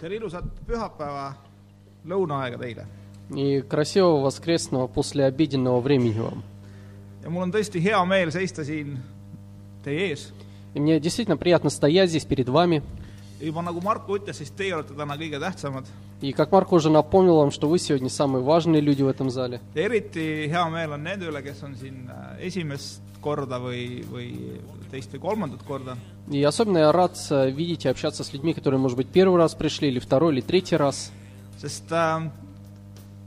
tere ilusat pühapäeva lõunaaega teile И красивого воскресного послеобеденного времени вам. ja mul on tõesti hea meel seista siin teie ees . И мне действительно приятно стоять здесь перед вами. Juba nagu Marko ütles, siis teie olete täna kõige tähtsamad И как Марко уже напомнил вам, что вы сегодня самые важные люди в этом зале. eriti hea meel on nende üle, kes on siin äh, esimest korda või, või teist või kolmandat korda. И особенно я рад э, видеть и общаться с людьми, которые, может быть, первый раз пришли, или второй, или третий раз. sest äh,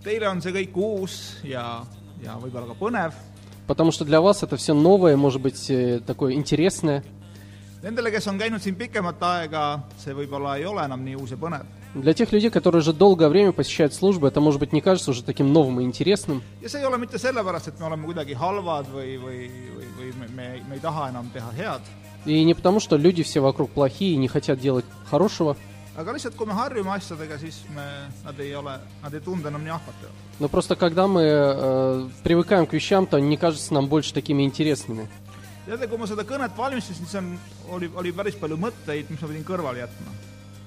teile on see kõik uus ja, ja võib-olla ka põnev. Потому что для вас это все новое, может быть, э, такое интересное. Nendele, kes on käinud siin pikemat aega, see võib-olla ei ole enam nii uus ja põnev. Для тех людей, которые уже долгое время посещают службы, это, может быть, не кажется уже таким новым и интересным. ja see ei ole mitte sellepärast, et me oleme kuidagi halvad või, või, või, või me, me, me ei taha enam teha head, И не потому, что люди все вокруг плохие и не хотят делать хорошего, aga lihtsalt, kui me harjume asjadega, siis me, nad ei ole, nad ei tundu enam nii ahvatavad. но просто когда мы э, привыкаем к вещам, то они не кажутся нам больше такими интересными. teate, kui ma seda kõnet valmistasin, siis on, oli, oli päris palju mõtteid, mis ma pidin kõrvale jätma.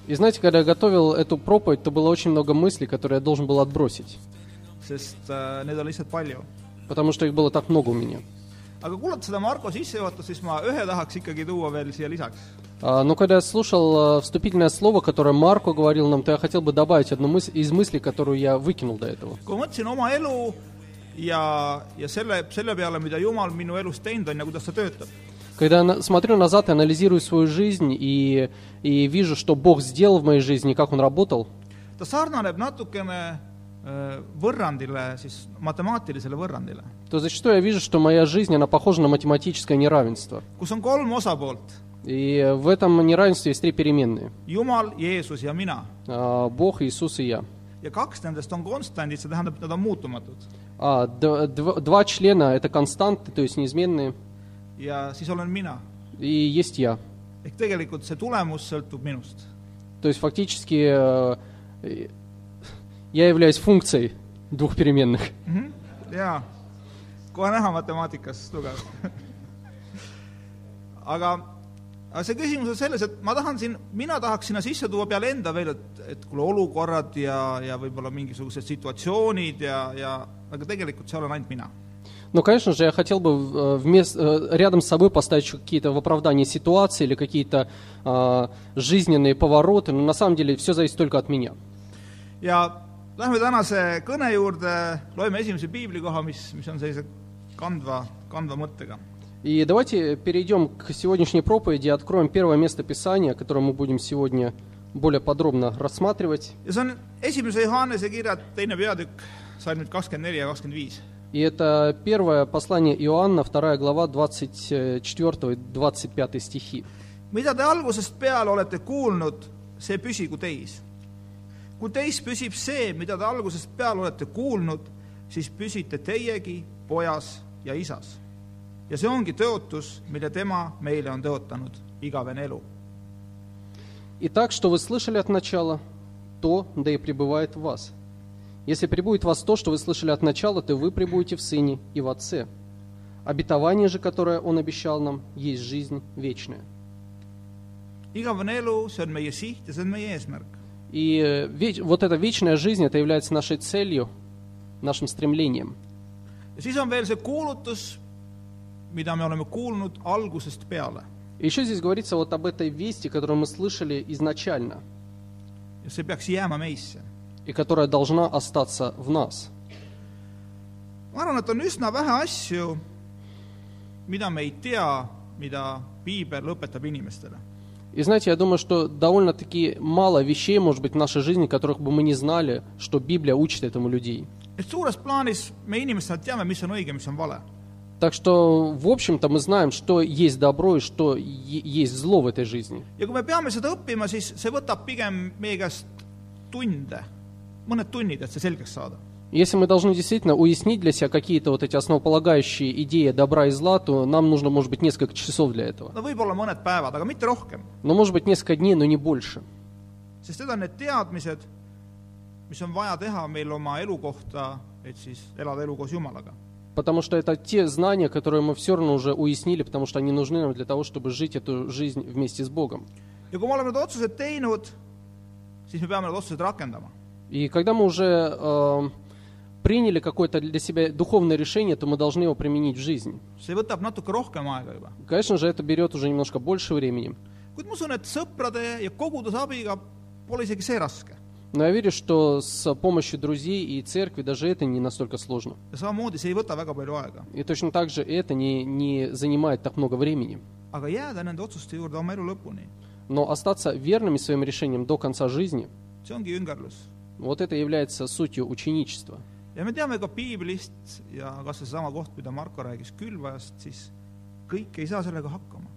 И знаете, когда я готовил эту проповедь, то было очень много мыслей, которые я должен был отбросить, sest äh, потому что их было так много у меня. aga kuulates seda Marko sissejuhatust, siis ma ühe tahaks ikkagi tuua veel siia lisaks. А, Но когда я слушал э, вступительное слово, которое Марко говорил нам, то я хотел бы добавить одну мысль из мыслей, которую я выкинул до этого. kui ma mõtlesin oma elu ja, ja selle, selle peale, mida Jumal minu elus teinud on ja kuidas ta töötab, Когда я смотрю назад и анализирую свою жизнь и, и вижу, что Бог сделал в моей жизни, как Он работал, ta sarnaneb natukene äh, võrrandile, siis matemaatilisele võrrandile, то зачастую я вижу, что моя жизнь, она похожа на математическое неравенство. kus on kolm osapoolt, И в этом неравенстве есть три переменные. Jumal, Jeesus ja mina. А, Бог, Иисус и я. ja kaks nendest on konstandid, see tähendab, et nad on muutumatud. А, два члена – это константы, то есть неизменные, ja siis olen mina. и есть я. ehk tegelikult see tulemus sõltub minust. То есть фактически э, я являюсь функцией двух переменных. jaa, kohe näha matemaatikas tugev. aga, aga see küsimus on selles , et ma tahan siin , mina tahaks sinna sisse tuua peale enda veel , et , et kuule , olukorrad ja , ja võib-olla mingisugused situatsioonid ja , ja aga tegelikult see olen ainult mina . Но, конечно же, я хотел бы э, вмес- э, рядом с собой поставить еще какие-то в оправдании ситуации или какие-то а, жизненные повороты, но на самом деле все зависит только от меня. ja lähme tänase kõne juurde , loeme esimese piiblikoha , mis , mis on sellise kandva , kandva mõttega . И давайте перейдем к сегодняшней проповеди и откроем первое место Писания, которое мы будем сегодня более подробно рассматривать. ja see on esimese Johannese kirja teine peatükk , salmid kakskümmend neli ja kakskümmend viis И это первое послание Иоанна, вторая глава, 24 и 25 стихи. mida te algusest peale olete kuulnud , see püsigu teis . kui teis püsib see , mida te algusest peale olete kuulnud , siis püsite teiegi pojas ja isas . ja see ongi tõotus, mille tema meile on tõotanud, igavene elu. Итак, что вы слышали от начала, то да и пребывает в вас. Если пребудет в вас то, что вы слышали от начала, то вы пребудете в Сыне и в Отце. Обетование же, которое Он обещал нам, есть жизнь вечная. igavene elu, see on meie siht ja see on meie eesmärk. И э, веч- вот эта вечная жизнь, это является нашей целью, нашим стремлением. ja siis on veel see kuulutus, mida me oleme kuulnud algusest peale еще здесь говорится вот об этой вести, которую мы слышали изначально, ja see peaks jääma meisse. и которая должна остаться в нас. ma arvan, et on üsna vähe asju, mida me ei tea, mida piibel õpetab inimestele. И знаете, я думаю, что довольно-таки мало вещей, может быть, в нашей жизни, которых бы мы не знали, что Библия учит этому людей. et suures plaanis me inimestena teame, mis on õige, mis on vale. Так что, в общем-то, мы знаем, что есть добро и что есть зло в этой жизни. ja kui me peame seda õppima, siis see võtab pigem meie käest tunde, mõned tunnid, et see selgeks saada. Если мы должны действительно уяснить для себя какие-то вот эти основополагающие идеи добра и зла, то нам нужно, может быть, несколько часов для этого. no võib-olla mõned päevad, aga mitte rohkem, Но, может быть, несколько дней, но не больше. sest need on need teadmised, mis on vaja teha meil oma elu kohta, et siis elada elu koos Jumalaga. Потому что это те знания, которые мы все равно уже уяснили, потому что они нужны нам для того, чтобы жить эту жизнь вместе с Богом. ja kui me oleme need otsused teinud , siis me peame need otsused rakendama . И когда мы уже э, приняли какое-то для себя духовное решение, то мы должны его применить в жизнь. see võtab natuke rohkem aega juba . Конечно же, это берет уже немножко больше времени. kuid ma usun , et sõprade ja koguduse abiga pole isegi see raske . Но я верю, что с помощью друзей и церкви даже это не настолько сложно. ja samamoodi see ei võta väga palju aega. И точно так же это не, не занимает так много времени. aga jääda nende otsuste juurde oma elu lõpuni, Но остаться верными своим решениям до конца жизни, see ongi jüngerlus. вот это является сутью ученичества. ja me teame ka piiblist ja kas või seesama koht, mida Marko rääkis külvajast, siis kõik ei saa sellega hakkama.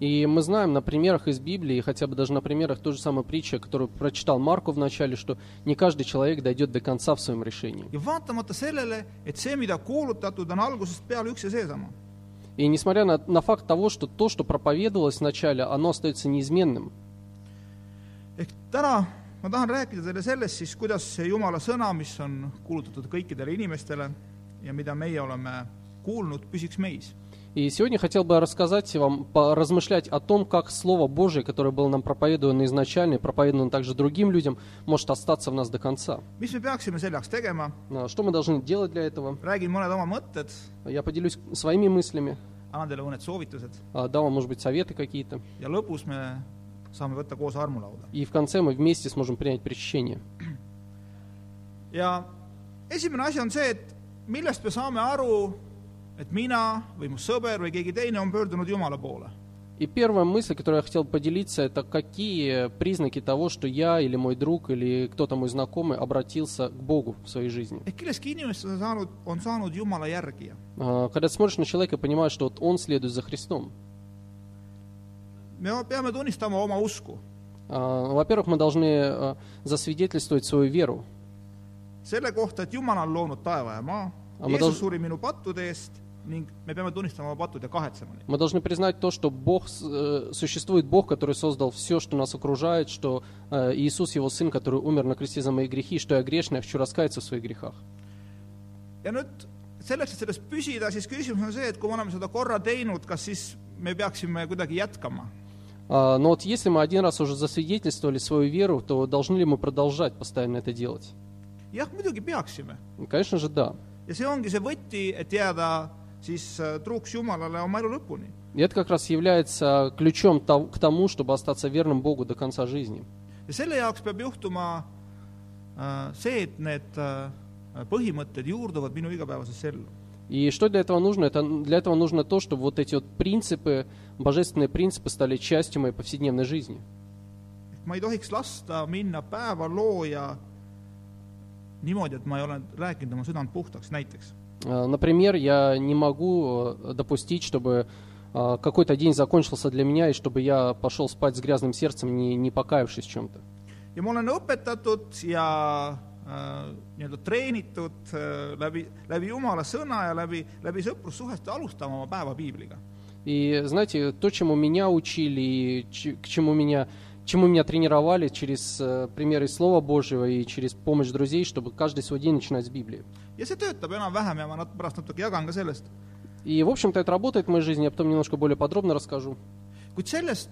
И мы знаем на примерах из Библии, хотя бы даже на примерах той же самой притчи, которую прочитал Марку в начале, что не каждый человек дойдет до конца в своем решении. И несмотря на, на факт того, что то, что проповедовалось вначале, оно остается неизменным. ma tahan rääkida teile sellest siis, kuidas see Jumala sõna, mis on kuulutatud kõikidele inimestele ja mida meie oleme kuulnud, püsiks meis. И сегодня хотел бы рассказать вам, поразмышлять о том, как Слово Божие, которое было нам проповедовано изначально и проповедовано также другим людям, может остаться в нас до конца. А, Что мы должны делать для этого? Я поделюсь своими мыслями, а, дам может быть, советы какие-то. И в конце мы вместе сможем принять причащение. ja esimene asi on see, et millest me saame aru, et mina või mu sõber või keegi teine on pöördunud Jumala poole. И первая мысль, которую я хотел поделиться, это какие признаки того, что я или мой друг или кто-то мой знакомый обратился к Богу в своей жизни. А, Когда смотришь на человека и понимаешь, что вот он следует за Христом, А, Во-первых, мы должны а, засвидетельствовать свою веру. selle kohta, et Jumal on loonud taeva ja maa, Aga ma Jeesus tahan- suri minu pattude eest Мы должны признать то, что Бог, э, существует Бог, который создал все, что нас окружает, что э, Иисус Его Сын, который умер на кресте за мои грехи, что я грешный, я хочу раскаяться в своих грехах. ja nüüd selleks, et selles püsida, siis küsimus on see, et kui me oleme seda korra teinud, kas siis me peaksime kuidagi jätkama А, Но вот если мы один раз уже засвидетельствовали свою веру, то должны ли мы продолжать постоянно это делать? jah, muidugi peaksime Конечно же, да. ja see ongi see võti, et jääda siis äh, truuks Jumalale oma elu lõpuni. И это как раз является ключом к тому, чтобы остаться верным Богу до конца жизни. ja selle jaoks peab juhtuma äh, see, et need äh, põhimõtted juurduvad minu igapäevasesse ellu. И что для этого нужно? Это, для этого нужно то, чтобы вот эти вот принципы, божественные принципы стали частью моей повседневной жизни. ehk ma ei tohiks lasta minna päeva looja niimoodi, et ma ei ole rääkinud oma südant puhtaks, näiteks. Э, Например, я не могу э, допустить, чтобы э, какой-то день закончился для меня, и чтобы я пошел спать с грязным сердцем, не, не покаявшись в чем-то. ja ma olen õpetatud ja äh, nii-öelda treenitud äh, läbi, läbi Jumala sõna ja läbi, läbi sõprussuhete alustama oma päeva piibliga. И знаете, то, чему меня учили, к чему меня, чему меня тренировали через примеры Слова Божьего и через помощь друзей, чтобы каждый свой день начинать с Библии. ja see töötab enam-vähem ja ma nat- pärast natuke jagan ka sellest . И, в общем-то, это работает в моей жизни, я потом немножко более подробно расскажу. kuid sellest ,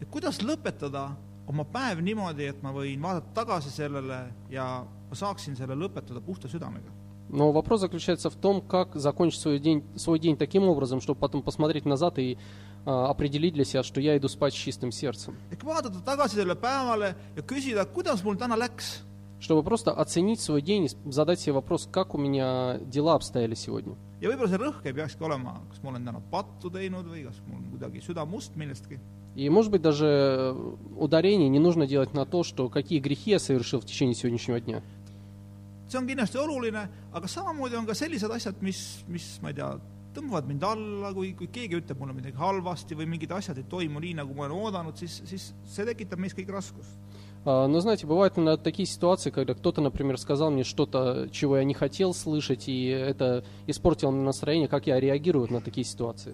et kuidas lõpetada oma päev niimoodi , et ma võin vaadata tagasi sellele ja ma saaksin selle lõpetada puhta südamega . Но вопрос заключается в том, как закончить свой день, свой день таким образом, чтобы потом посмотреть назад и а, определить для себя, что я иду спать с чистым сердцем. ehk vaadata tagasi sellele päevale ja küsida , kuidas mul täna läks . Чтобы просто оценить свой день и задать себе вопрос, как у меня дела обстояли сегодня. ja võib-olla see rõhk ei peakski olema, kas ma olen täna pattu teinud või kas mul on kuidagi süda must millestki. И, может быть, даже э, ударение не нужно делать на то, что какие грехи я совершил в течение сегодняшнего дня. see on kindlasti oluline, aga samamoodi on ka sellised asjad, mis, mis ma ei tea, tõmbavad mind alla, kui, kui keegi ütleb mulle midagi halvasti või mingid asjad ei toimu nii, nagu ma olen oodanud, siis, siis see tekitab meis kõik raskust. А, Но знаете, бывают иногда такие ситуации, когда кто-то, например, сказал мне что-то, чего я не хотел слышать, и это испортило мне настроение, как я реагирую на такие ситуации.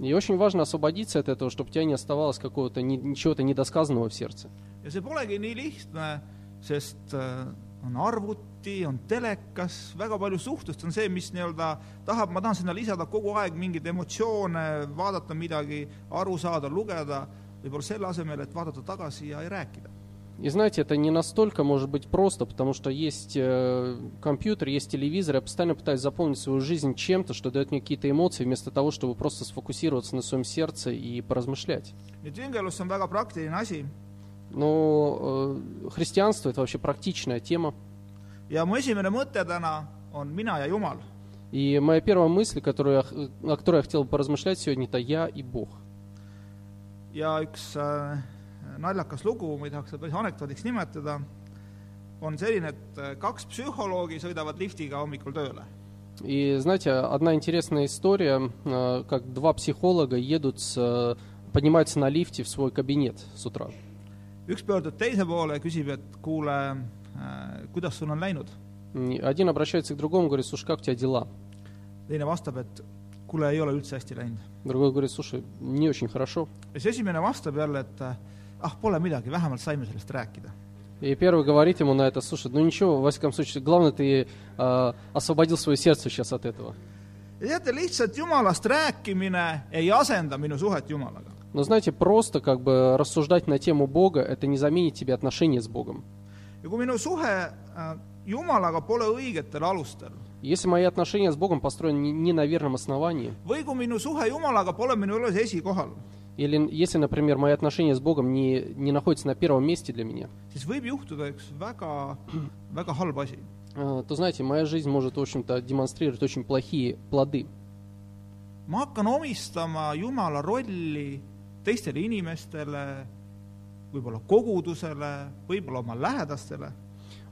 И очень важно освободиться от этого, чтобы у тебя не оставалось какого-то ни- ничего-то недосказанного в сердце. ja see polegi nii lihtne, sest äh, on arvuti, on telekas, väga palju suhtlust on see, mis nii-öelda tahab, ma tahan sinna lisada kogu aeg mingeid emotsioone, vaadata midagi, aru saada, lugeda, võib-olla selle asemel, et vaadata tagasi ja ei rääkida. И знаете, это не настолько может быть просто, потому что есть э, компьютер, есть телевизор, я постоянно пытаюсь заполнить свою жизнь чем-то, что дает мне какие-то эмоции, вместо того, чтобы просто сфокусироваться на своем сердце и поразмышлять. Но э, христианство это вообще практичная тема. И моя первая мысль, которую я, о которой я хотел бы поразмышлять сегодня, это я и Бог. ja üks äh, naljakas lugu , ma ei tahaks seda päris anekdoodiks nimetada , on selline , et äh, kaks psühholoogi sõidavad liftiga hommikul tööle . И знаете, одна интересная история, э, как два психолога едут, с, э, поднимаются на лифте в свой кабинет с утра. üks pöördub teise poole ja küsib , et kuule , kuidas sul on läinud ? И Один обращается к другому, говорит, слушай, как у тебя дела? teine vastab , et kuule, ei ole üldse hästi läinud. Ja siis esimene vastab jälle, et äh, ah, pole midagi, vähemalt saime sellest rääkida. И первый говорит ему на это, слушай, ну ничего, во всяком случае, главное, ты э, освободил свое сердце сейчас от этого. Но знаете, просто как бы рассуждать на тему Бога, это не заменит тебе отношения с Богом. ja kui minu suhe äh, Jumalaga pole õigetel alustel Если мои отношения с Богом построены не- на верном основании, или если, например, мои отношения с Богом не, не находятся на первом месте для меня, э, то, знаете, моя жизнь может, в общем-то, демонстрировать очень плохие плоды. ma hakkan omistama Jumala rolli teistele inimestele, võib-olla kogudusele, võib-olla oma lähedastele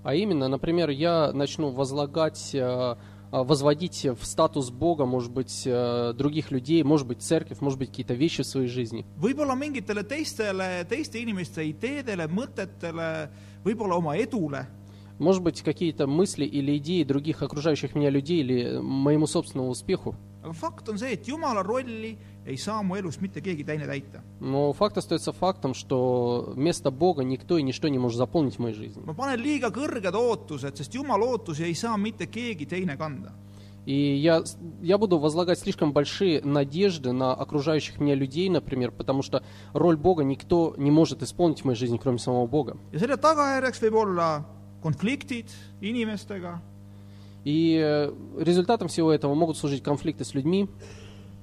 А именно, например, я начну возлагать, э, э, возводить в статус Бога, может быть, э, других людей, может быть, церковь, может быть, какие-то вещи в своей жизни. võib-olla mingitele teistele, teiste inimeste ideedele, mõtetele, võib-olla oma edule, Может быть, какие-то мысли или идеи других окружающих меня людей или моему собственному успеху. aga fakt on see, et Jumala rolli ei saa mu elus mitte keegi teine täita. Но факт остается фактом, что вместо Бога никто и ничто не может заполнить в моей жизни. ma panen liiga kõrged ootused, sest Jumala ootusi ei saa mitte keegi teine kanda. И я, я буду возлагать слишком большие надежды на окружающих меня людей, например, потому что роль Бога никто не может исполнить в моей жизни, кроме самого Бога. И э, результатом всего этого могут служить конфликты с людьми,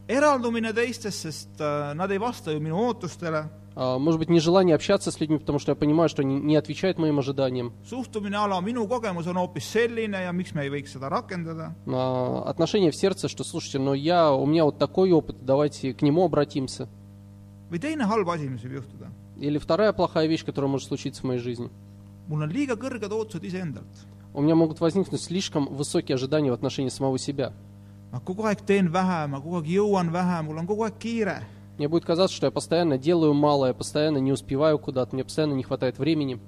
eraldumine teistest, sest äh, nad ei vasta ju minu ootustele, а, может быть, нежелание общаться с людьми, потому что я понимаю, что они не отвечают моим ожиданиям, suhtumine ala minu kogemus on hoopis selline ja miks me ei võiks seda rakendada. А, отношение в сердце, что, слушайте, но я, у меня вот такой опыт, давайте к нему обратимся. või teine halb asi, mis võib juhtuda, Или вторая плохая вещь, которая может случиться в моей жизни. mul on liiga kõrged ootused iseendalt. У меня могут возникнуть слишком высокие ожидания в отношении самого себя. Ma kogu aeg teen vähe, ma kogu aeg jõuan vähe, mul on kogu aeg kiire. Мне будет казаться, что я постоянно делаю мало, я постоянно не успеваю куда-то, мне постоянно не хватает времени.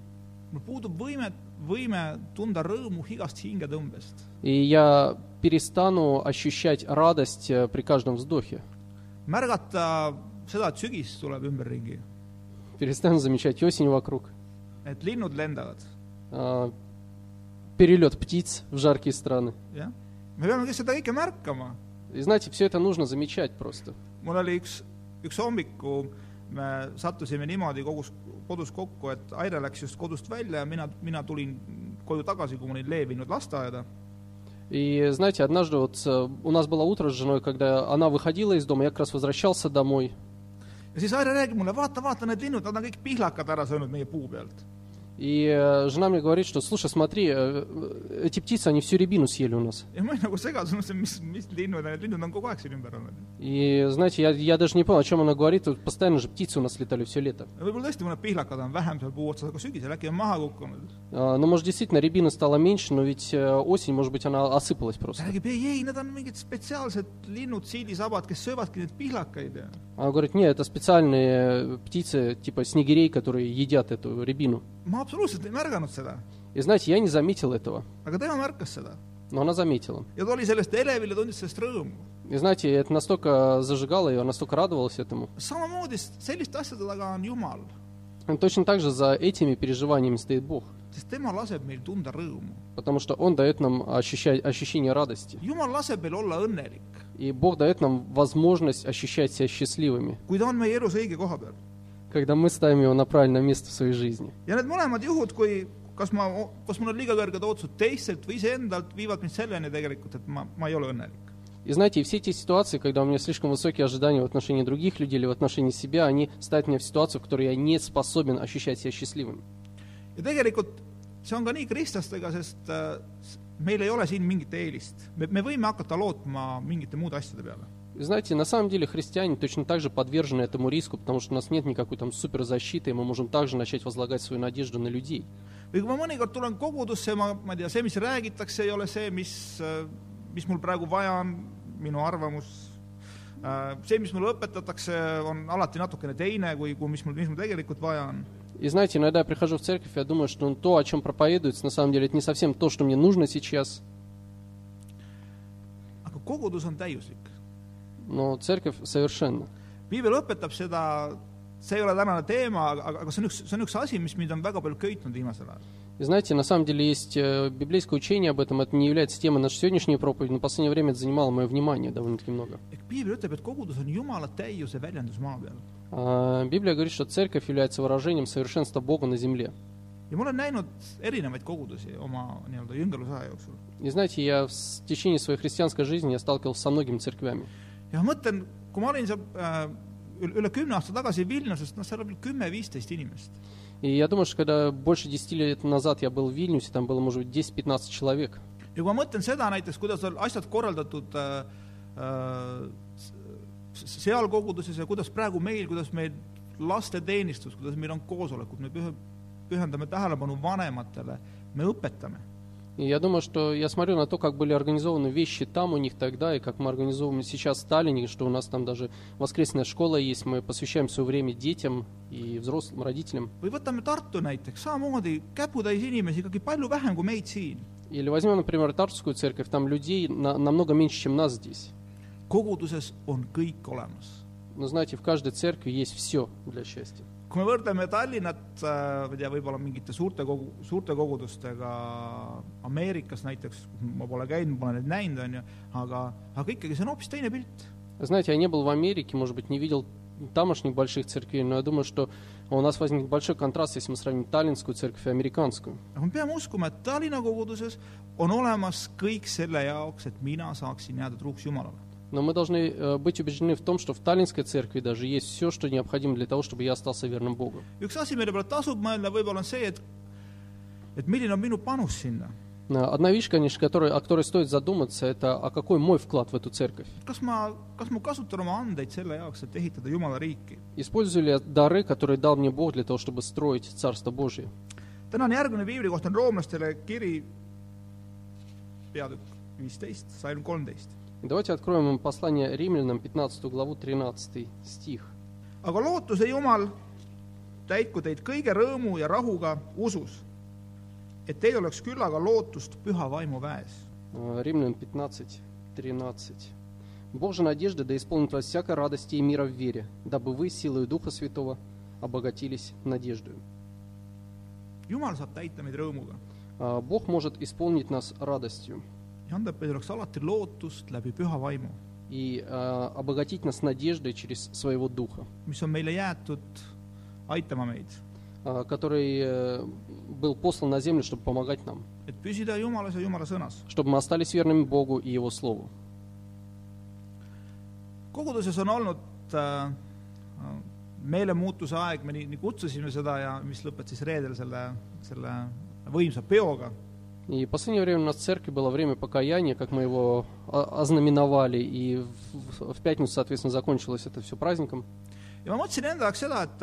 mul puudub võime, võime tunda rõõmu igast hingetõmbest. И я перестану ощущать радость э, при каждом вздохе. märgata seda, et sügis tuleb ümberringi, Перестану замечать осень вокруг. et linnud lendavad, а, перелет птиц в жаркие страны. jah. Me peame seda kõike märkama. И знаете, все это нужно замечать просто. mul oli üks, üks hommiku, me sattusime niimoodi kogus, kodus kokku, et Aire läks just kodust välja ja mina, mina tulin koju tagasi, kui ma olin Lee viinud lasteaeda. И знаете, однажды вот э, у нас было утро с женой, когда она выходила из дома, я как раз возвращался домой. ja siis Aire räägib mulle, vaata, vaata need linnud, nad on kõik pihlakad ära söönud meie puu pealt. И э, жена мне говорит, что, слушай, смотри, э, э, эти птицы, они всю рябину съели у нас. ja ma olin nagu segaduses, mõtlesin, mis, mis linnud, need linnud on kogu aeg siin ümber olnud. И знаете, я, я даже не понял, о чем она говорит, постоянно же птицы у нас летали все лето. võib-olla tõesti mõned pihlakad on vähem seal puu otsas, aga sügisel äkki on maha kukkunud. А, Ну, может, действительно, рябина стала меньше, но ведь осень, может быть, она осыпалась просто. räägib, ei, ei, need on mingid spetsiaalsed linnud, siidisabad, kes söövadki neid pihlakaid ja Она говорит, нет, это специальные птицы, типа снегирей, которые едят эту рябину. ma absoluutselt ei märganud seda, И знаете, я не заметил этого, aga tema märkas seda но она заметила. ja ta oli sellest elevil ja tundis sellest rõõmu. И знаете, это настолько зажигало ее, настолько радовалась этому. samamoodi selliste asjade taga on Jumal, точно так же за этими переживаниями стоит Бог, sest tema laseb meil tunda rõõmu. потому что Он дает нам ощущать, ощущение радости. Jumal laseb meil olla õnnelik, И Бог дает нам возможность ощущать себя счастливыми, kui ta on meie elus õige koha peal. когда мы ставим его на правильное место в своей жизни. ja need mõlemad juhud , kui kas ma , kas mul on liiga kõrged ootused teistelt või iseendalt , viivad mind selleni tegelikult , et ma , ma ei ole õnnelik . И знаете, и все эти ситуации, когда у меня слишком высокие ожидания в отношении других людей или в отношении себя, они ставят меня в ситуацию, в которой я не способен ощущать себя счастливым. ja tegelikult see on ka nii kristlastega , sest äh, s- meil ei ole siin mingit eelist . me , me võime hakata lootma mingite muude asjade peale . И знаете, на самом деле христиане точно так же подвержены этому риску, потому что у нас нет никакой там суперзащиты, и мы можем также начать возлагать свою надежду на людей. või kui ma mõnikord tulen kogudusse, ma, ma ei tea, see, mis räägitakse, ei ole see, mis, mis mul praegu vaja on, minu arvamus. see, mis mulle õpetatakse, on alati natukene teine kui, kui mis mul, mis mul tegelikult vaja on. И знаете, иногда я прихожу в церковь, я думаю, что ну, то, о чем проповедуется, на самом деле это не совсем то, что мне нужно сейчас. aga kogudus on täiuslik. Но церковь совершенна. piibel õpetab seda, see ei ole tänane teema, aga, aga see on üks, see on üks asi, mis mind on väga palju köitnud viimasel ajal. И знаете, на самом деле есть э, библейское учение об этом, это не является темой нашей сегодняшней проповеди, но в последнее время это занимало мое внимание довольно-таки много. А, Библия говорит, что церковь является выражением совершенства Бога на земле. ja ma olen näinud erinevaid kogudusi oma nii-öelda jüngerluse aja jooksul. И знаете, я в течение своей христианской жизни я сталкивался со многими церквями. ja ma mõtlen , kui ma olin seal äh, üle üle kümne aasta tagasi Vilniuses , noh , seal oli kümme-viisteist inimest . И я думаю, что когда больше 10 лет назад я был в Вильнюсе, там было, может быть, 10-15 человек. ja kui ma mõtlen seda näiteks , kuidas on asjad korraldatud äh, äh, s- seal koguduses ja kuidas praegu meil , kuidas meil lasteteenistus , kuidas meil on koosolekud , me pühe- pühendame tähelepanu vanematele , me õpetame . И я думаю, что я смотрю на то, как были организованы вещи там у них тогда, и как мы организовываем сейчас в Сталине, что у нас там даже воскресная школа есть, мы посвящаем свое время детям и взрослым, родителям. või võtame Tartu näiteks, samamoodi käputäis inimesi, ikkagi palju vähem kui meid siin. Или возьмем, например, Тартовскую церковь, там людей на- намного меньше, чем нас здесь. koguduses on kõik olemas. Но знаете, в каждой церкви есть все для счастья. kui me võrdleme Tallinnat , ma ei tea , võib-olla mingite suurte kogu , suurte kogudustega Ameerikas näiteks , ma pole käinud , ma pole neid näinud , on ju , aga , aga ikkagi see on hoopis teine pilt . Знаете, я не был в Америке, может быть, не видел тамошних больших церквей, но я думаю, что у нас возникнет большой контраст, если мы сравним Таллинскую церковь и американскую. aga me peame uskuma , et Tallinna koguduses on olemas kõik selle jaoks , et mina saaksin jääda truuks Jumalale . Но мы должны э, быть убеждены в том, что в Таллинской церкви даже есть все, что необходимо для того, чтобы я остался верным Богу. üks asi, mille peale tasub mõelda, võib-olla on see, et et milline on minu panus sinna. Э, Одна вещь, конечно, которой, о которой стоит задуматься, это а какой мой вклад в эту церковь. kas ma, kas ma kasutan oma andeid selle jaoks, et ehitada Jumala riiki? Использую ли я дары, которые дал мне Бог для того, чтобы строить Царство Божие? tänane järgmine piibli koht on roomlastele kiri peatükk viisteist, salm kolmteist. Давайте откроем им послание римлянам, 15 главу, 13 стих. aga lootuse Jumal täitku teid kõige rõõmu ja rahuga usus, et teil oleks küllaga lootust püha vaimu väes. Э, Римлян 15, 13. «Бог же надежды да исполнит вас всякой радости и мира в вере, дабы вы силою Духа Святого обогатились надеждою». Jumal saab täita meid rõõmuga А, Бог может исполнить нас радостью ja anda, et meil oleks alati lootust läbi püha vaimu, и а, обогатить нас надеждой через своего Духа, mis on meile jäetud aitama meid, а, который э, был послан на землю, чтобы помогать нам, et püsida Jumalas ja Jumala sõnas. чтобы мы остались верными Богу и Его Слову. koguduses on olnud äh, meelemuutuse aeg, me nii, nii kutsusime seda ja mis lõpet siis reedel selle, selle võimsa peoga. И в последнее время у нас в церкви было время покаяния, как мы его о- ознаменовали, и в, в- в пятницу, соответственно, закончилось это все праздником. ja ma mõtlesin enda jaoks seda , et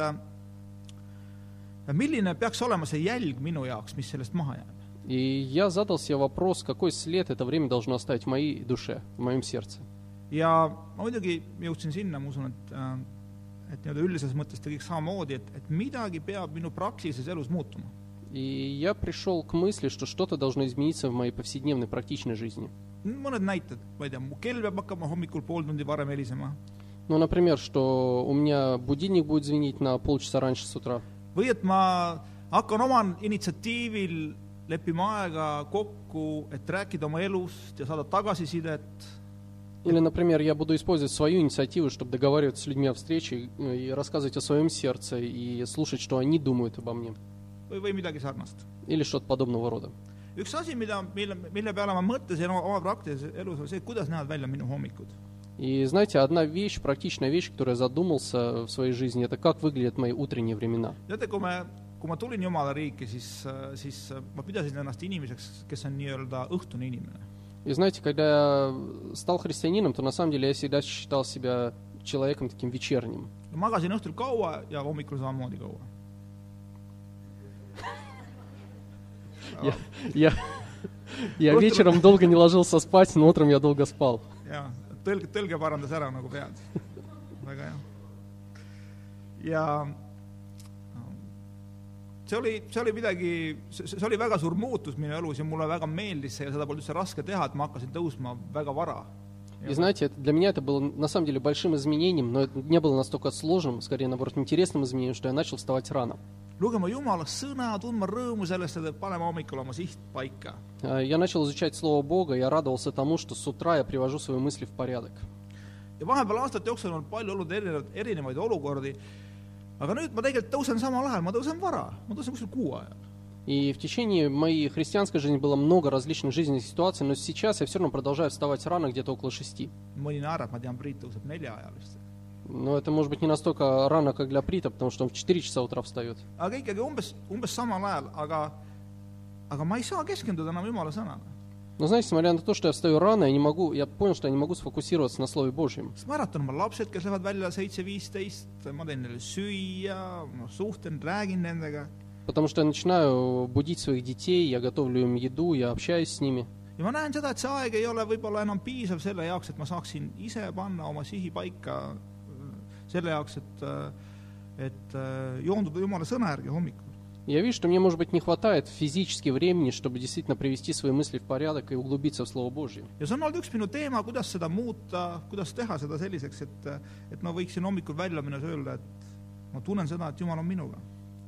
äh, milline peaks olema see jälg minu jaoks , mis sellest maha jääb . И я задал себе вопрос, какой след это время должно оставить в моей душе, в моем сердце. ja ma muidugi jõudsin sinna , ma usun , et äh, et nii-öelda üldises mõttes ta kõik samamoodi , et , et midagi peab minu praktilises elus muutuma . И я пришел к мысли, что что-то должно измениться в моей повседневной практичной жизни. mõned näited, ma ei tea, mu kell peab hakkama hommikul pool tundi varem helisema Ну, например, что у меня будильник будет звенить на полчаса раньше с утра. või et ma hakkan oma initsiatiivil leppima aega kokku, et rääkida oma elust ja saada tagasisidet. Или, например, я буду использовать свою инициативу, чтобы договариваться с людьми о встрече э, и рассказывать о своем сердце и слушать, что они думают обо мне. või, või midagi sarnast. Üks asi, mida, mille, mille peale ma mõtlesin oma, praktilises elus, on see, kuidas näevad välja minu hommikud. И знаете, одна вещь, практичная вещь, которую я задумался в своей жизни, это как выглядят мои утренние времена. teate, kui me, kui ma tulin Jumala riiki, siis, siis ma pidasin ennast inimeseks, kes on nii-öelda õhtune inimene. И знаете, когда я стал христианином, то на самом деле я всегда считал себя человеком таким вечерним. magasin õhtul kaua ja hommikul samamoodi kaua. Я, я, я вечером долго не ложился спать, но утром я долго спал. ja tõlge, tõlge parandas ära nagu pead. väga hea. ja see oli, see oli midagi, see oli väga suur muutus minu elus ja mulle väga meeldis see ja seda polnud üldse raske teha, et ma hakkasin tõusma väga vara. И знаете, для меня это было на самом деле большим изменением, но это не было настолько сложным, скорее наоборот интересным изменением, что я начал вставать рано. lugema Jumala sõna , tundma rõõmu sellest , et panema hommikul oma siht paika . А, Я начал изучать Слово Бога, я радовался тому, что с утра я привожу свои мысли в порядок. ja vahepeal aastate jooksul on palju olnud erinevaid , erinevaid olukordi , aga nüüd ma tegelikult tõusen samal ajal , ma tõusen vara , ma tõusen kuskil kuu ajal . И в течение моей христианской жизни было много различных жизненных ситуаций, но сейчас я все равно продолжаю вставать рано, где-то около шести. mõni naerab , ma tean , Priit tõuseb nelja ajal vist . Но это может быть не настолько рано, как для Прита, потому что он в 4 часа утра встает. aga ikkagi umbes , umbes samal ajal , aga , aga ma ei saa keskenduda enam Jumala sõnale . Но знаете, несмотря на то, что я встаю рано, я не могу, я понял, что я не могу сфокусироваться на Слове Божьем. sest ma äratan oma lapsed , kes lähevad välja seitse , viisteist , ma teen neile süüa , ma suhtlen , räägin nendega Потому что я начинаю будить своих детей, я готовлю им еду, я общаюсь с ними. ja ma näen seda , et see aeg ei ole võib-olla enam piisav selle jaoks , et ma saaksin ise panna oma sihi paika äh, selle jaoks, et, et äh, joonduda Jumala sõna järgi hommikul. Я вижу, что мне, может быть, не хватает физически времени, чтобы действительно привести свои мысли в порядок и углубиться в Слово Божье. ja see on olnud üks minu teema, kuidas seda muuta, kuidas teha seda selliseks, et, et ma võiksin hommikul välja minnes öelda, et ma tunnen seda, et Jumal on minuga.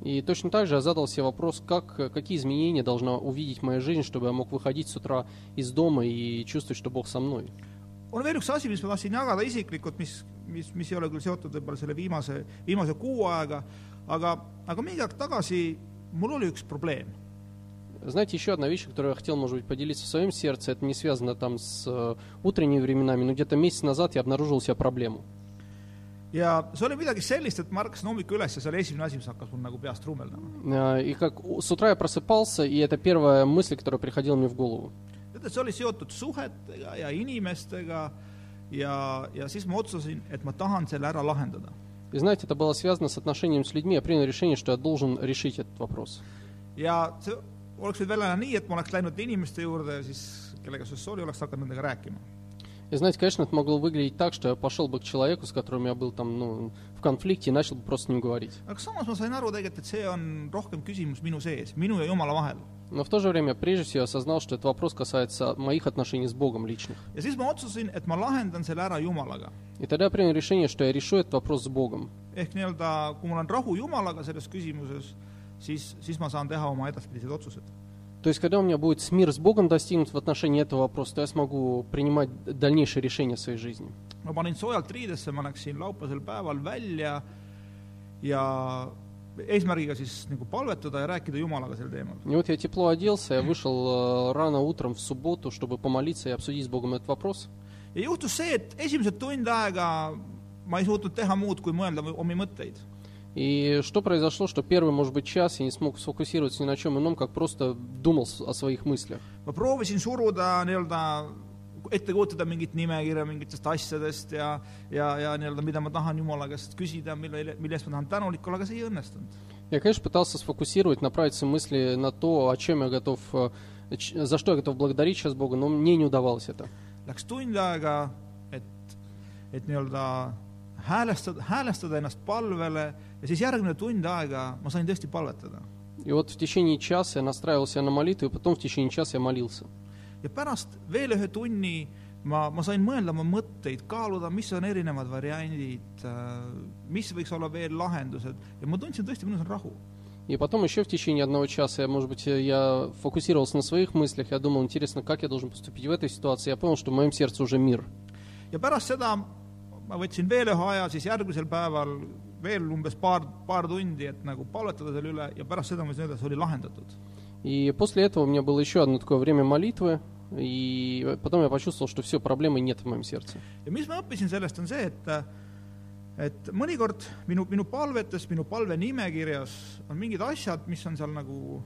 И точно так же я задал себе вопрос, как, какие изменения должна увидеть моя жизнь, чтобы я мог выходить с утра из дома и чувствовать, что Бог со мной. on veel üks asi, mis ma tahtsin jagada isiklikult, mis, mis , mis ei ole küll seotud võib-olla selle viimase , viimase kuu ajaga , aga , aga mingi aeg tagasi mul oli üks probleem . Знаете, еще одна вещь, которую я хотел, может быть, поделиться в своем сердце, это не связано там с э, утренними временами, но где-то месяц назад я обнаружил у себя проблему. ja see oli midagi sellist , et ma ärkasin hommikul üles ja see oli esimene asi , mis hakkas mul nagu peast trummeldama . Э, И как у- с утра я просыпался, и это первая мысль, которая приходила мне в голову. teate , see oli seotud suhetega ja inimestega ja , ja siis ma otsustasin , et ma tahan selle ära lahendada . И знаете, это было связано с отношением с людьми. Я принял решение, что я должен решить этот вопрос. ja see oleks võinud välja näha nii , et ma oleks läinud inimeste juurde ja siis , kellega see oli , oleks hakanud nendega rääkima . И знаете, конечно, это могло выглядеть так, что я пошел бы к человеку, с которым я был там, ну, в конфликте, и начал бы просто с ним говорить. aga samas ma sain aru tegelikult, et see on rohkem küsimus minu sees, minu ja Jumala vahel. Но в то же время, прежде всего, я осознал, что этот вопрос касается моих отношений с Богом личных. ja siis ma otsustasin, et ma lahendan selle ära Jumalaga. И тогда я принял решение, что я решу этот вопрос с Богом. ehk nii-öelda, kui mul on rahu Jumalaga selles küsimuses, siis, siis ma saan teha oma edaspidised otsused. То есть, когда у меня будет с мир с Богом достигнут в отношении этого вопроса, то я смогу принимать дальнейшие решения в своей жизни. ma panin soojalt riidesse , ma läksin laupäevasel päeval välja ja eesmärgiga siis nagu palvetada ja rääkida Jumalaga sel teemal . И вот я тепло оделся, я вышел э, рано утром в субботу, чтобы помолиться и обсудить с Богом этот вопрос. ja juhtus see , et esimesed tund aega ma ei suutnud teha muud , kui mõelda omi mõtteid . И что произошло, что первый, может быть, час я не смог сфокусироваться ни на чем ином, как просто думал о своих мыслях. ma proovisin suruda nii-öelda, ette kujutada mingit nimekirja mingitest asjadest ja, ja, ja nii-öelda, mida ma tahan Jumala käest küsida, mille, mille eest ma tahan tänulik olla, aga see ei õnnestunud. Я, конечно, пытался сфокусировать, направить свои мысли на то, о чем я готов, э, за что я готов благодарить сейчас Бога, но мне не удавалось это. Läks tund aega, et, et nii-öelda häälestada, häälestada ennast palvele ja siis järgmine tund aega ma sain tõesti palvetada. И вот в течение часа я настраивал себя на молитву, и потом в течение часа я молился. ja pärast veel ühe tunni ma, ma sain mõelda oma mõtteid, kaaluda, mis on erinevad variandid, mis võiks olla veel lahendused ja ma tundsin tõesti, minus on rahu. И потом еще в течение одного часа, я, может быть, э, я фокусировался на своих мыслях, я думал, интересно, как я должен поступить в этой ситуации. Я понял, что в моем сердце уже мир. ja pärast seda ma võtsin veel ühe aja siis järgmisel päeval veel umbes paar , paar tundi , et nagu palvetada selle üle ja pärast seda ma võin öelda , see oli lahendatud . И после этого у меня было еще одно такое время молитвы, и потом я почувствовал, что все, проблемы нет в моем сердце. ja mis ma õppisin sellest , on see , et et mõnikord minu , minu palvetes , minu palvenimekirjas on mingid asjad , mis on seal nagu ,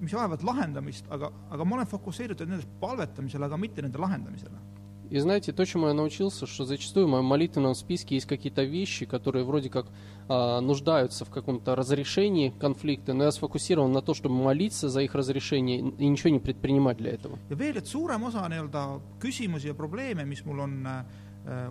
mis vajavad lahendamist , aga , aga ma olen fokusseeritud nendest palvetamisele , aga mitte nende lahendamisele . И знаете, то, чему я научился, что зачастую в моем молитвенном списке есть какие-то вещи, которые вроде как а, нуждаются в каком-то разрешении конфликта, но я сфокусирован на то, чтобы молиться за их разрешение и ничего не предпринимать для этого. ja veel, et suurem osa nii-öelda küsimusi ja probleeme, mis mul on äh,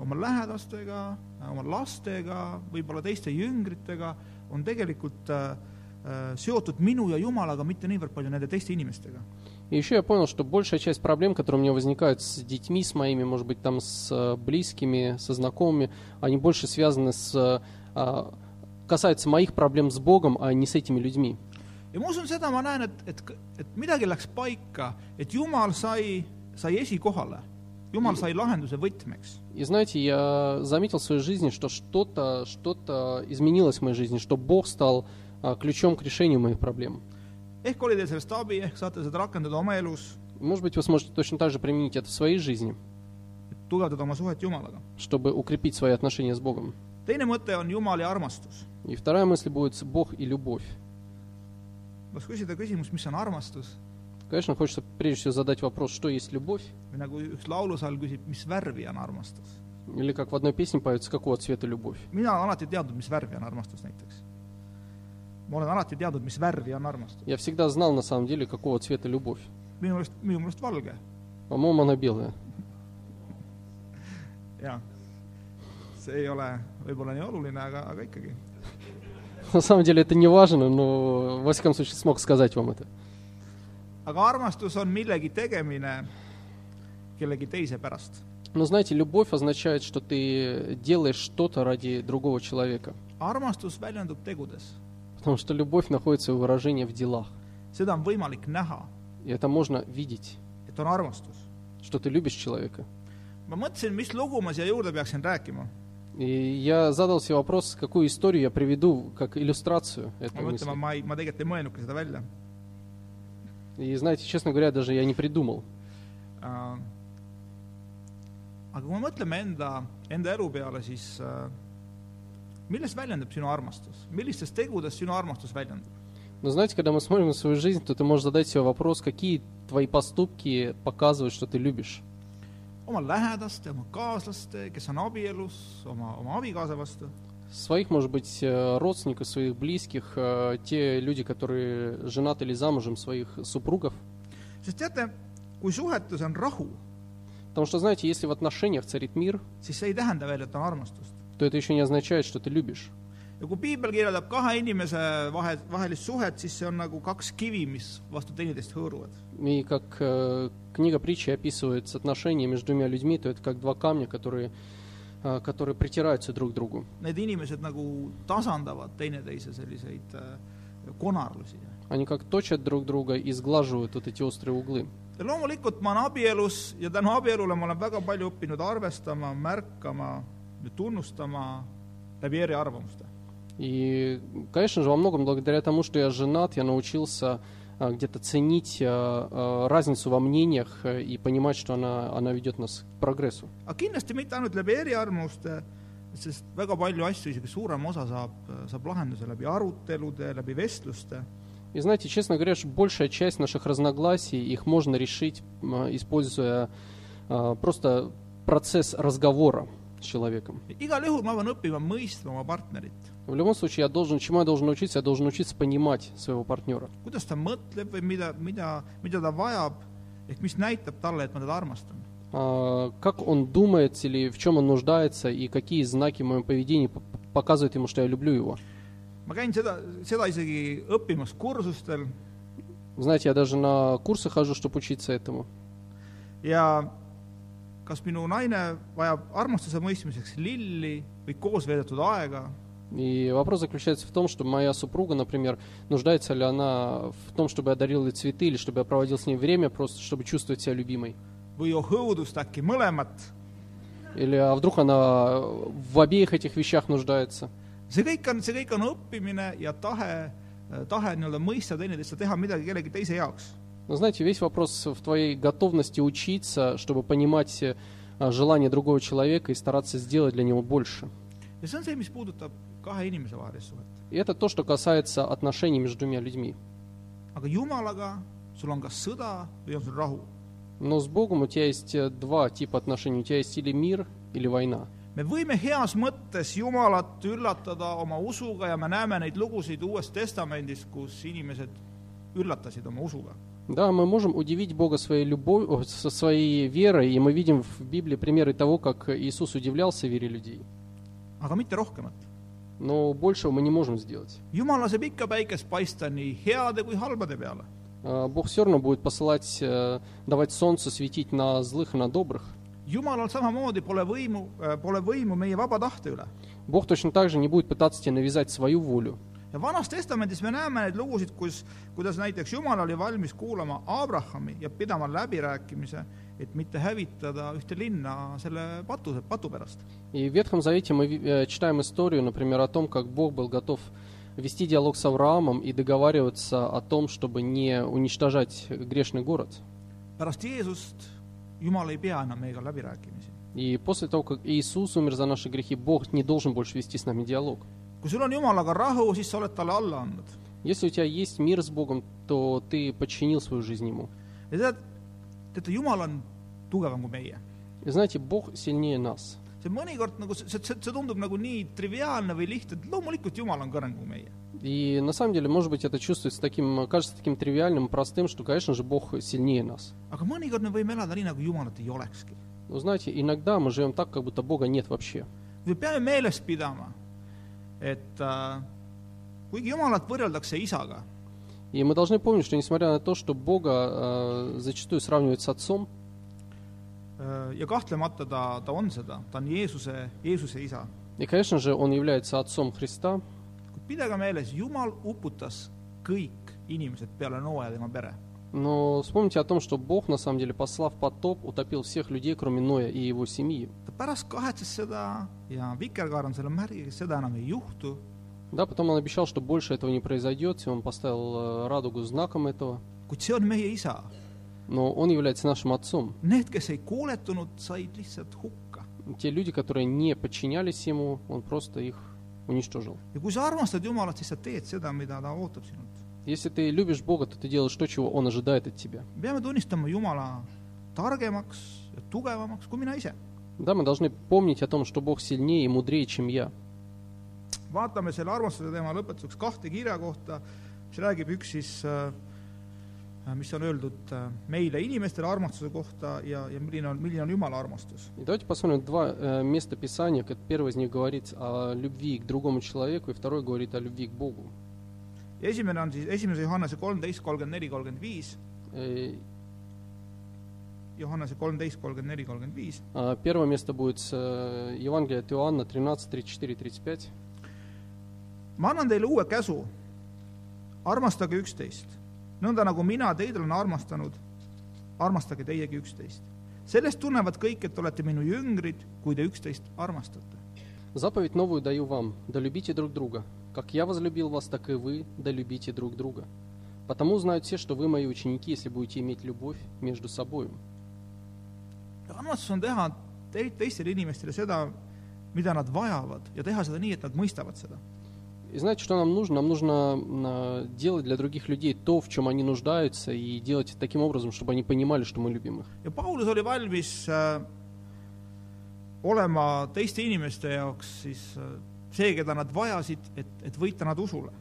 oma lähedastega, oma lastega, võib-olla teiste jüngritega, on tegelikult äh, äh, seotud minu ja Jumalaga, mitte niivõrd palju nende teiste inimestega. И еще я понял, что большая часть проблем, которые у меня возникают с детьми, с моими, может быть, там с э, близкими, со знакомыми, они больше связаны с... э, а, касаются моих проблем с Богом, а не с этими людьми. ja ma usun seda, ma näen, et, et, et midagi läks paika, et Jumal sai, sai esikohale. Jumal sai lahenduse võtmeks. И знаете, я заметил в своей жизни, что что-то что изменилось в моей жизни, что Бог стал а, ключом к решению моих проблем. Ehk oli teil sellest abi, ehk saate seda rakendada oma elus, Может быть, вы сможете точно так же применить это в своей жизни, tugevdada oma suhet Jumalaga. чтобы укрепить свои отношения с Богом. teine mõte on Jumal ja armastus. И вторая мысль будет Бог и любовь. kas küsida küsimus, mis on armastus Конечно, хочется прежде всего задать вопрос, что есть любовь, või nagu üks laulusalm küsib, mis värvi on armastus. или как в одной песне поется, какого цвета любовь. mina olen alati teadnud, mis värvi on armastus näiteks. Ma olen alati teadnud, mis värvi on armastus. Я всегда знал на самом деле, какого цвета любовь. minu meelest, minu meelest valge, По-моему, она белая. jaa. see ei ole võib-olla nii oluline, aga, aga ikkagi. На самом деле это не важно, но во всяком случае смог сказать вам это. aga armastus on millegi tegemine kellegi teise pärast. Но знаете, любовь означает, что ты делаешь что-то ради другого человека. armastus väljendub tegudes, Потому что любовь находит свое выражение в делах. seda on võimalik näha, И это можно видеть, et on armastus. что ты любишь человека. ma mõtlesin, mis lugu ma siia juurde peaksin rääkima. И я задал себе вопрос, какую историю я приведу как иллюстрацию ma этой mõtlen, ma ei, ma tegelikult ei mõelnudki seda välja. И знаете, честно говоря, даже я не придумал. Aga kui me mõtleme enda, enda elu peale, siis äh, milles väljendub sinu armastus , millistes tegudes sinu armastus väljendub ? Но знаете, когда мы смотрим на свою жизнь, то ты можешь задать себе вопрос, какие твои поступки показывают, что ты любишь. oma lähedaste , oma kaaslaste , kes on abielus , oma , oma abikaasa vastu . Своих, может быть, э, родственников, своих близких, э, те люди, которые женаты или замужем, своих супругов. sest teate , kui suhetes on rahu , Потому что, знаете, если в отношениях царит мир, siis see ei tähenda veel , et on armastust . то это еще не означает, что ты любишь. ja kui piibel kirjeldab kahe inimese vahe , vahelist suhet , siis see on nagu kaks kivi , mis vastu teineteist hõõruvad . И как э, книга притчи описывает отношения между двумя людьми, то это как два камня, которые, э, которые притираются друг к другу. Need inimesed nagu tasandavad teineteise selliseid äh, konarlusi . Они как точат друг друга и сглаживают вот эти острые углы. ja loomulikult ma olen abielus ja tänu abielule ma olen väga palju õppinud arvestama , märkama ja tunnustama läbi eriarvamuste. И, конечно же, во многом благодаря тому, что я женат, я научился а, где-то ценить а, а, разницу во мнениях э, и понимать, что она, она ведет нас к прогрессу. aga kindlasti mitte ainult läbi eriarvamuste, sest väga palju asju, isegi suurem osa saab, saab lahenduse läbi arutelude, läbi vestluste. И знаете, честно говоря, большая часть наших разногласий, их можно решить, используя просто процесс разговора с человеком. В любом случае, я должен, чему я должен научиться? Я должен научиться понимать своего партнера. А, как он думает или в чем он нуждается, и какие знаки в моем поведении показывают ему, что я люблю его. Знаете, я даже на курсы хожу, чтобы учиться этому. ja kas minu naine vajab armastuse mõistmiseks lilli või koos veedetud aega И вопрос заключается в том, что моя супруга, например, нуждается ли она в том, чтобы я дарил ей цветы, или чтобы я проводил с ней время, просто чтобы чувствовать себя любимой. Или а вдруг она в обеих этих вещах нуждается. see kõik on, see kõik on õppimine ja tahe, tahe nii-öelda mõista teineteist ja teha midagi kellegi teise heaks. Но знаете, весь вопрос в твоей готовности учиться, чтобы понимать э, желание другого человека и стараться сделать для него больше. И это то, что касается отношений между двумя людьми. Но с Богом у тебя есть э, два типа отношений. У тебя есть или мир, или война. me võime heas mõttes Jumalat üllatada oma usuga ja me näeme neid lugusid Uuest Testamendist, kus inimesed üllatasid oma usuga. Да, мы можем удивить Бога своей любовью, со своей верой, и мы видим в Библии примеры того, как Иисус удивлялся вере людей. aga mitte rohkemat. Но большего мы не можем сделать. Jumal laseb ikka päikest paista nii heade kui halbade peale. А, Бог все равно будет посылать, э, давать солнце светить на злых и на добрых. Jumalal samamoodi pole võimu, pole võimu meie vaba tahte üle. Бог точно так же не будет пытаться тебе навязать свою волю. ja Vanas Testamendis me näeme neid lugusid , kus , kuidas näiteks Jumal oli valmis kuulama Abrahami ja pidama läbirääkimise , et mitte hävitada ühte linna selle patu , patu pärast . И в Ветхом Завете мы ви- э, читаем историю, например, о том, как Бог был готов вести диалог с Авраамом и договариваться о том, чтобы не уничтожать грешный город. pärast Jeesust Jumal ei pea enam meiega läbirääkimisi . И после того, как Иисус умер за наши грехи, Бог не должен больше вести с нами диалог. Kui sul on Jumalaga rahu, siis sa oled talle alla andnud. Если у тебя есть мир с Богом, то ты подчинил свою жизнь Ему. ja tead, teate, Jumal on tugevam kui meie. И знаете, Бог сильнее нас. see mõnikord nagu, see, see, see tundub nagu nii triviaalne või lihtne, et loomulikult Jumal on kõrgem kui meie. И на самом деле, может быть, это чувствуется таким, кажется таким тривиальным, простым, что, конечно же, Бог сильнее нас. aga mõnikord me võime elada nii, nagu Jumalat ei olekski. Но знаете, иногда мы живем так, как будто Бога нет вообще. me peame meeles pidama, et äh, kuigi Jumalat võrreldakse isaga , И мы должны помнить, что несмотря на то, что Бога э, зачастую сравнивают с Отцом, äh, ja kahtlemata ta , ta on seda , ta on Jeesuse , Jeesuse isa , и, конечно же, Он является Отцом Христа, kuid pidage meeles , Jumal uputas kõik inimesed peale Noa ja tema pere . но вспомните о том, что Бог, на самом деле, послав потоп, утопил всех людей, kроме Ноя и его семьи. pärast kahetses seda ja Vikerkaar on selle märgiga, seda enam ei juhtu, Да, потом он обещал, что больше этого не произойдет, и он поставил э, радугу знаком этого, kuid see on meie isa. но он является нашим Отцом. Need, kes ei kuuletunud, said lihtsalt hukka. Те люди, которые не подчинялись Ему, Он просто их уничтожил. ja kui sa armastad Jumalat, siis sa teed seda, mida ta ootab sinult. Если ты любишь Бога, то ты делаешь то, чего Он ожидает от тебя. Да, мы должны помнить о том, что Бог сильнее и мудрее, чем я. vaatame selle armastuse teema lõpetuseks kahte kirja kohta, mis räägib üks siis, mis on öeldud äh, meile inimestele armastuse kohta ja, ja milline on, milline on Jumala armastus. Давайте посмотрим два э, места Писания. как Первое из них говорит о любви к другому человеку, и второе говорит о любви к Богу. ja esimene on siis esimese Johannese kolmteist , kolmkümmend neli , kolmkümmend viis , Э, Johannese kolmteist , kolmkümmend neli , kolmkümmend viis . а Первое место будет с э, Евангелия от Иоанна 13, 34, 35. ma annan teile uue käsu , armastage üksteist , nõnda nagu mina teid olen armastanud , armastage teiegi üksteist . sellest tunnevad kõik , et olete minu jüngrid , kui te üksteist armastate . Заповедь новую даю вам, да любите друг друга. Как я возлюбил вас, так и вы, да любите друг друга. Потому знают все, что вы мои ученики, если будете иметь любовь между собою. armastus on teha te- teistele inimestele seda, mida nad vajavad ja teha seda nii, et nad mõistavad seda. И знаете, что нам нужно? Нам нужно а, делать для других людей то, в чем они нуждаются, и делать таким образом, чтобы они понимали, что мы любим их. ja Paulus oli valmis äh, olema teiste inimeste jaoks siis äh, see, keda nad vajasid, et, et võita nad usule.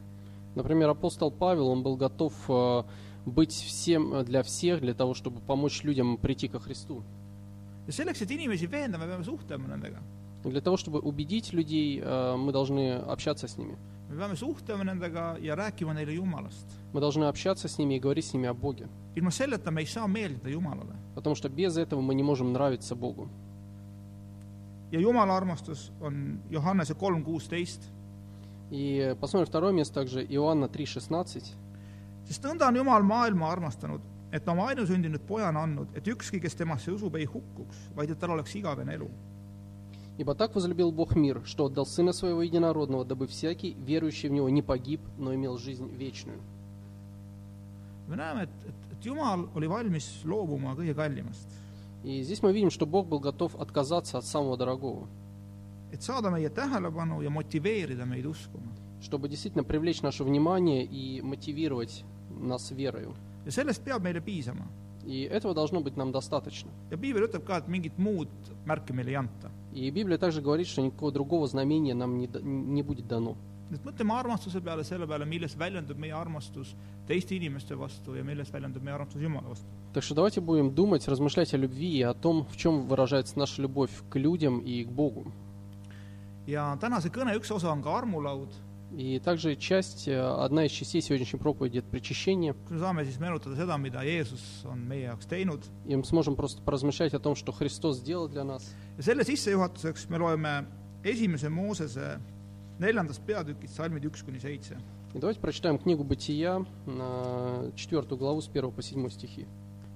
Например, апостол Павел, он был готов а, быть всем для всех, для того, чтобы помочь людям прийти ко Христу. ja selleks, et inimesi veenda, me peame suhtlema nendega. Для того, чтобы убедить людей, а, мы должны общаться с ними. me peame suhtlema nendega ja rääkima neile Jumalast. Мы должны общаться с ними и говорить с ними о Боге. ilma selleta me ei saa meeldida Jumalale. Потому что без этого мы не можем nравиться Богу. ja Jumala armastus on Johannese kolm kuusteist , И посмотрим второе место также, Иоанна 3,16. sest nõnda on Jumal maailma armastanud , et oma ainusündinud poja on andnud , et ükski , kes temasse usub , ei hukkuks , vaid et tal oleks igavene elu . Ибо так возлюбил Бог мир, что отдал Сына Своего Единородного, дабы всякий, верующий в Него, не погиб, но имел жизнь вечную. me näeme , et , et , et Jumal oli valmis loobuma kõige kallimast , И здесь мы видим, что Бог был готов отказаться от самого дорогого, чтобы действительно привлечь наше внимание и мотивировать нас верою. И этого должно быть нам достаточно. И Библия также говорит, что никакого другого знамения нам не, не будет дано. et mõtleme armastuse peale , selle peale , milles väljendub meie armastus teiste inimeste vastu ja milles väljendub meie armastus Jumala vastu . Так что давайте будем думать, размышлять о любви и о том, в чем выражается наша любовь к людям и к Богу. ja tänase kõne üks osa on ka armulaud , И также часть, э, одна из частей сегодняшней проповеди – это причащение. kus me saame siis meenutada seda , mida Jeesus on meie jaoks teinud И мы сможем просто поразмышлять о том, что Христос сделал для нас. ja selle sissejuhatuseks me loeme esimese Moosese neljandast peatükist salmid üks kuni seitse . И давайте прочитаем книгу Бытия, на четвертую главу с 1 по 7 стихи.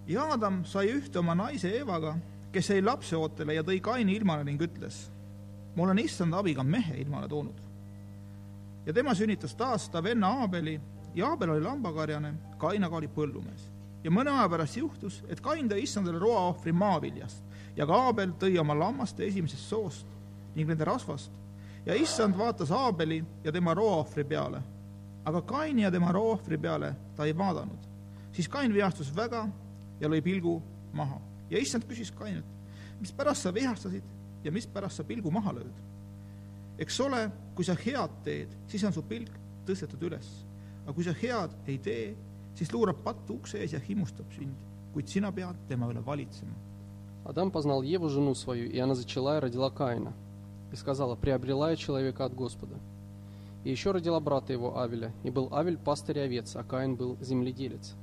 ja Adam sai ühte oma naise Eevaga , kes jäi lapseootele ja tõi Kaini ilmale ning ütles , ma olen issand abiga mehe ilmale toonud . ja tema sünnitas taas ta venna Aabeli ja Aabel oli lambakarjane , Kain aga oli põllumees . ja mõne aja pärast juhtus , et Kain tõi issandale roaohvri maaviljast ja ka Aabel tõi oma lammaste esimesest soost ning nende rasvast ja issand vaatas Aabeli ja tema roaohvri peale . aga Kaini ja tema roaohvri peale ta ei vaadanud . siis Kain vihastus väga ja lõi pilgu maha ja issand küsis Kainilt , mispärast sa vihastasid ja mispärast sa pilgu maha lööd ? eks ole , kui sa head teed , siis on su pilk tõstetud üles , aga kui sa head ei tee , siis luurab patt ukse ees ja himustab sind , kuid sina pead tema üle valitsema . Адам познал Еву, жену свою, и она зачала и родила Каина. И сказала, приобрела я человека от Господа. И еще родила брата его Авеля, и был Авель пастырь овец, а Каин был земледелец.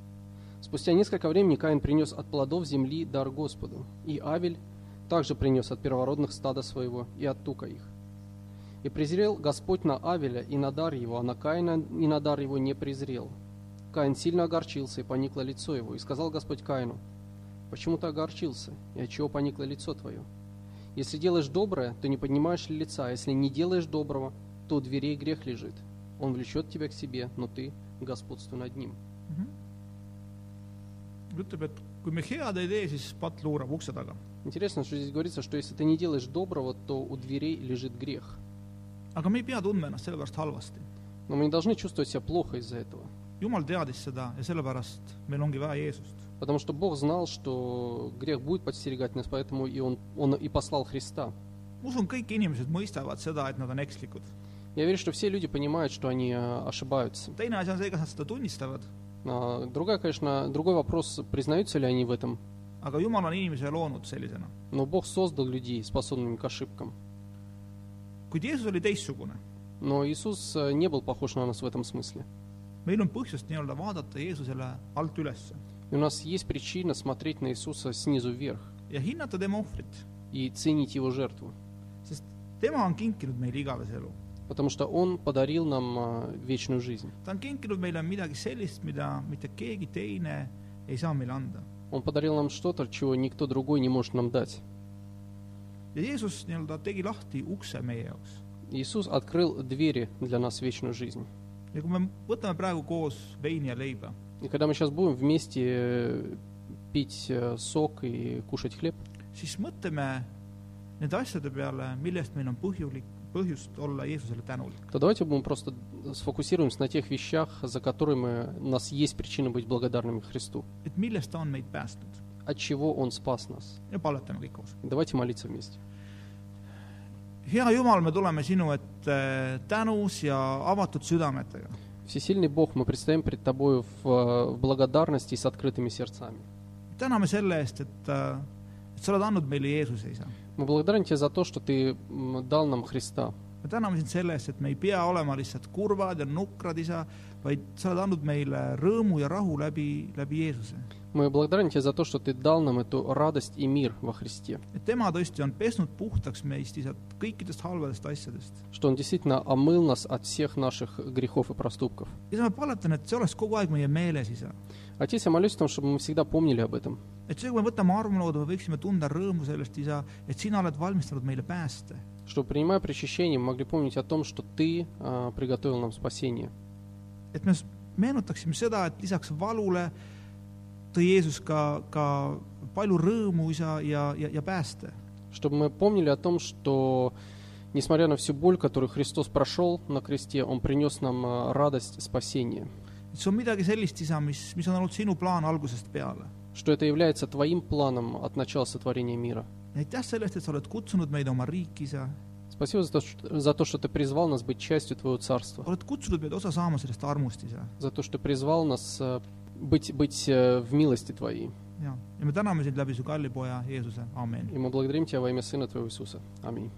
Спустя несколько времени Каин принес от плодов земли дар Господу, и Авель также принес от первородных стада своего и от тука их. И презрел Господь на Авеля и на дар его, а на Каина и на дар его не презрел. Каин сильно огорчился, и поникло лицо его, и сказал Господь Каину, Почему ты огорчился, и от чего поникло лицо твое? Если делаешь доброе, то не поднимаешь ли лица, если не делаешь доброго, то у дверей грех лежит. Он влечет тебя к себе, но ты господствуй над ним. ütleb, et kui me head ei tee, siis patt luurab ukse taga. Интересно, что здесь говорится, что если ты не делаешь доброго, то у дверей лежит грех. aga me ei pea tundma ennast halvasti. Но мы не должны чувствовать себя плохо из-за этого. jumal teadis seda ja sellepärast meil ongi vaja Jeesust. Потому что Бог знал, что грех будет подстерегать нас, поэтому и Он, он и послал Христа. ma usun, kõik inimesed mõistavad seda, et nad on ekslikud. Я верю, что все люди понимают, что они э, ошибаются. teine asi on see, kas nad seda tunnistavad, А, Другая, конечно, другой вопрос, признаются ли они в этом. aga Jumal on inimese loonud sellisena. Но Бог создал людей, способными к ошибкам. kuid Jeesus oli teistsugune. Но Иисус э, не был похож на нас в этом смысле. meil on põhjust nii-öelda vaadata Jeesusele alt ülesse И у нас есть причина смотреть на Иисуса снизу вверх ja hinnata tema ohvrit, и ценить Его жертву. sest tema on kinkinud meile igavese elu. Потому что Он подарил нам а, вечную жизнь. ta on kinkinud meile midagi sellist, mida mitte keegi teine ei saa meile anda. Он подарил нам что-то, чего никто другой не может нам дать. ja Jeesus nii-öelda tegi lahti ukse meie jaoks. Иисус открыл двери для нас в вечную жизнь. ja kui me võtame praegu koos veini ja leiba, И когда мы сейчас будем вместе э, пить э, сок и кушать хлеб, siis mõtleme nende asjade peale, millest meil on põhjulik, põhjust olla Jeesusele tänulik. то давайте будем просто сфокусируемся на тех вещах, за которые мы, у нас есть причина быть благодарными Христу. et millest ta on meid päästnud От чего Он спас нас. ja palvetame kõik koos. Давайте молиться вместе. hea Jumal, me tuleme sinu ette tänus ja avatud südametega. Всесильный Бог, мы предстоим пред Тобою в, э, в благодарности и с открытыми сердцами. täname selle eest, et, et sa oled andnud meile Jeesuse, isa. Тебя за то, что Ты дал нам Христа. me täname sind selle eest , et me ei pea olema lihtsalt kurvad ja nukrad , isa , vaid sa oled andnud meile rõõmu ja rahu läbi , läbi Jeesuse . Мы благодарим Тебя за то, что Ты дал нам эту радость и мир во Христе. et tema tõesti on pesnud puhtaks meist , isa , kõikidest halbadest asjadest . Что Он действительно омыл нас от всех наших грехов и проступков. Отец, я молюсь о том, чтобы мы всегда помнили об этом. et see, kui me võtame armulauda, me võiksime tunda rõõmu sellest, isa, et sina oled valmistanud meile pääste. Чтобы, принимая причащение, мы могли помнить о том, что Ты а, приготовил нам спасение. et me s- meenutaksime seda, et lisaks valule tõi Jeesus ka, ka palju rõõmu, isa, ja, ja, ja pääste. Чтобы мы помнили о том, что, несмотря на всю боль, которую Христос прошел на кресте, Он принес нам а, радость спасения. et see on midagi sellist , isa , mis , mis on olnud sinu plaan algusest peale . Что это является Твоим планом от начала сотворения мира. ja aitäh sellest , et sa oled kutsunud meid oma riiki , isa , Спасибо за то, что, за то, что Ты призвал нас быть частью Твоего Царства. oled kutsunud meid osa saama sellest armust , isa . За то, что призвал нас а, быть, быть э, в милости Твоей. ja , ja me täname sind läbi su kalli poja Jeesuse , amen . И мы благодарим Тебя во имя Сына Твоего Иисуса. Аминь.